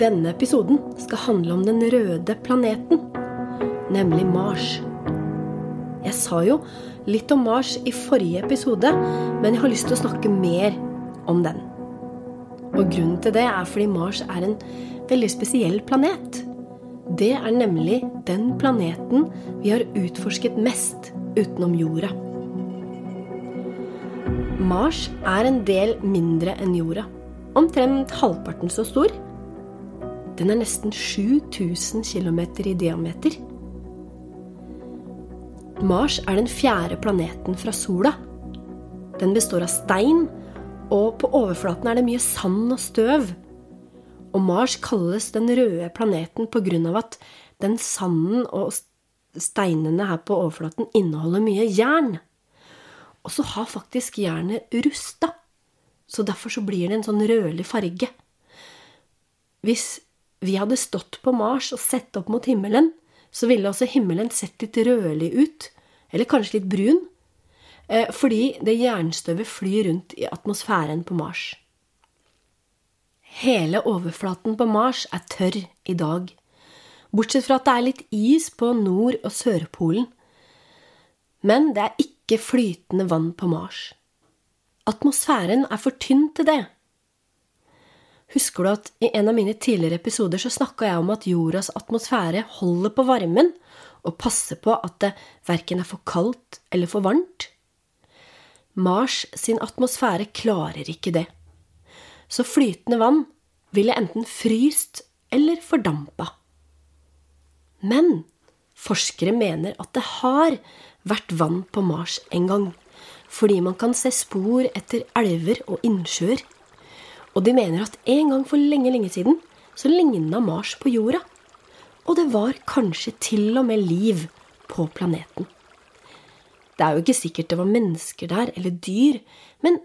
Denne episoden skal handle om den røde planeten, nemlig Mars. Jeg sa jo litt om Mars i forrige episode, men jeg har lyst til å snakke mer om den. Og grunnen til det er fordi Mars er en veldig spesiell planet. Det er nemlig den planeten vi har utforsket mest utenom jorda. Mars er en del mindre enn jorda. Omtrent halvparten så stor. Den er nesten 7000 km i diameter. Mars er den fjerde planeten fra sola. Den består av stein, og på overflaten er det mye sand og støv. Og Mars kalles den røde planeten av at den sanden og steinene her på overflaten inneholder mye jern. Og så har faktisk jernet rusta, så derfor så blir det en sånn rødlig farge. Hvis vi hadde stått på Mars og sett opp mot himmelen, så ville også himmelen sett litt rødlig ut, eller kanskje litt brun, eh, fordi det jernstøvet flyr rundt i atmosfæren på Mars. Hele overflaten på Mars er tørr i dag, bortsett fra at det er litt is på Nord- og Sørpolen. Men det er ikke flytende vann på Mars. Atmosfæren er for tynn til det. Husker du at i en av mine tidligere episoder så snakka jeg om at jordas atmosfære holder på varmen og passer på at det verken er for kaldt eller for varmt? Mars sin atmosfære klarer ikke det. Så flytende vann ville enten fryst eller fordampa. Men forskere mener at det har vært vann på Mars en gang, fordi man kan se spor etter elver og innsjøer. Og de mener at en gang for lenge, lenge siden så ligna Mars på jorda. Og det var kanskje til og med liv på planeten. Det er jo ikke sikkert det var mennesker der, eller dyr, men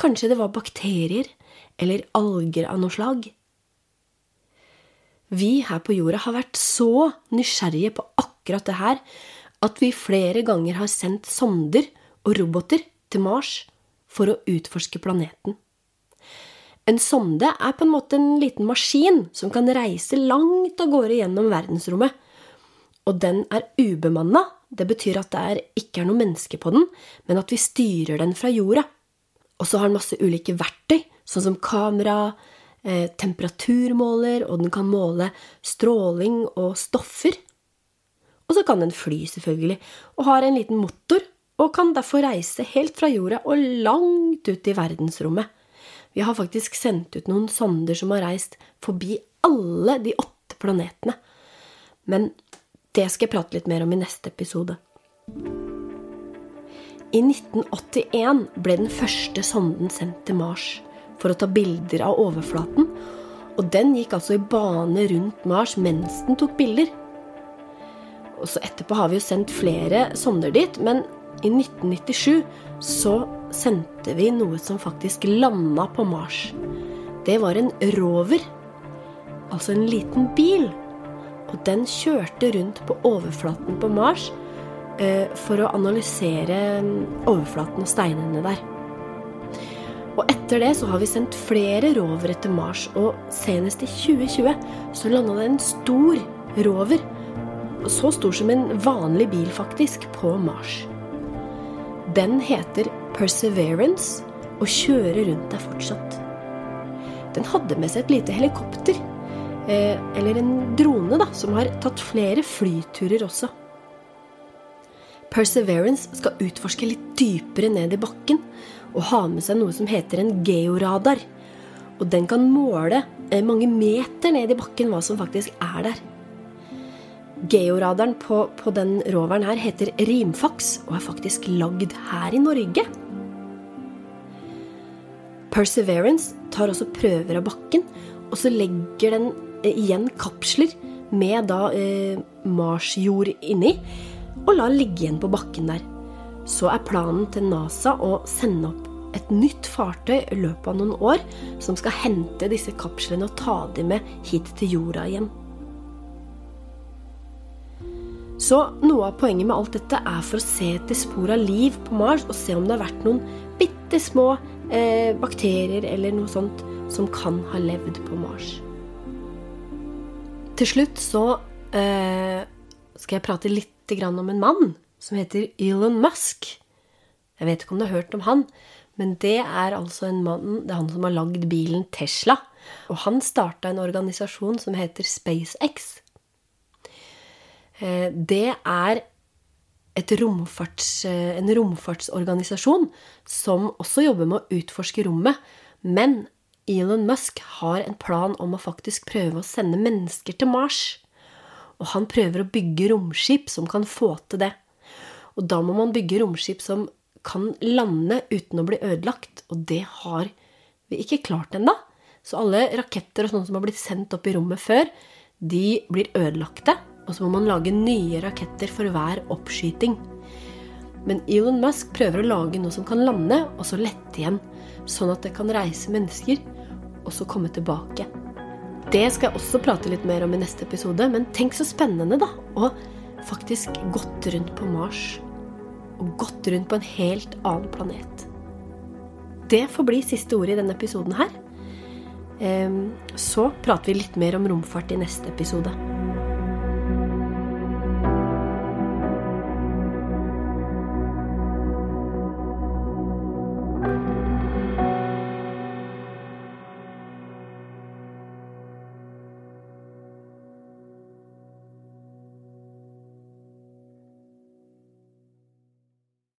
kanskje det var bakterier eller alger av noe slag. Vi her på jorda har vært så nysgjerrige på akkurat det her at vi flere ganger har sendt sonder og roboter til Mars for å utforske planeten. En sonde er på en måte en liten maskin som kan reise langt av gårde gjennom verdensrommet. Og den er ubemanna. Det betyr at det ikke er noe menneske på den, men at vi styrer den fra jorda. Og så har den masse ulike verktøy, sånn som kamera, eh, temperaturmåler, og den kan måle stråling og stoffer. Og så kan den fly, selvfølgelig, og har en liten motor, og kan derfor reise helt fra jorda og langt ut i verdensrommet. Vi har faktisk sendt ut noen sonder som har reist forbi alle de åtte planetene. Men det skal jeg prate litt mer om i neste episode. I 1981 ble den første sonden sendt til Mars for å ta bilder av overflaten, og den gikk altså i bane rundt Mars mens den tok bilder. Og så Etterpå har vi jo sendt flere sonder dit, men i 1997 så sendte vi noe som faktisk landa på Mars. Det var en rover, altså en liten bil. Og den kjørte rundt på overflaten på Mars eh, for å analysere overflaten og steinene der. Og etter det så har vi sendt flere rovere til Mars, og senest i 2020 så landa det en stor rover, så stor som en vanlig bil faktisk, på Mars. Den heter Perseverance og kjører rundt der fortsatt. Den hadde med seg et lite helikopter, eh, eller en drone, da, som har tatt flere flyturer også. Perseverance skal utforske litt dypere ned i bakken og ha med seg noe som heter en georadar. Og den kan måle eh, mange meter ned i bakken hva som faktisk er der. Georadaren på, på den roveren her heter Rimfax og er faktisk lagd her i Norge. Perseverance tar også prøver av bakken, og så legger den eh, igjen kapsler med da eh, marsjord inni, og lar ligge igjen på bakken der. Så er planen til NASA å sende opp et nytt fartøy i løpet av noen år som skal hente disse kapslene og ta dem med hit til jorda igjen. Så noe av poenget med alt dette er for å se etter spor av liv på Mars og se om det har vært noen bitte små eh, bakterier eller noe sånt som kan ha levd på Mars. Til slutt så eh, skal jeg prate litt om en mann som heter Elon Musk. Jeg vet ikke om du har hørt om han, men det er altså en mann, det er han som har lagd bilen Tesla. Og han starta en organisasjon som heter SpaceX. Eh, det er romfarts, eh, en romfartsorganisasjon som også jobber med å utforske rommet. Men Elon Musk har en plan om å faktisk prøve å sende mennesker til Mars. Og han prøver å bygge romskip som kan få til det. Og da må man bygge romskip som kan lande uten å bli ødelagt. Og det har vi ikke klart ennå. Så alle raketter og sånne som har blitt sendt opp i rommet før, de blir ødelagte. Og så må man lage nye raketter for hver oppskyting. Men Elon Musk prøver å lage noe som kan lande, og så lette igjen. Sånn at det kan reise mennesker, og så komme tilbake. Det skal jeg også prate litt mer om i neste episode, men tenk så spennende, da. Å faktisk gått rundt på Mars. Og gått rundt på en helt annen planet. Det får bli siste ordet i denne episoden her. Ehm, så prater vi litt mer om romfart i neste episode.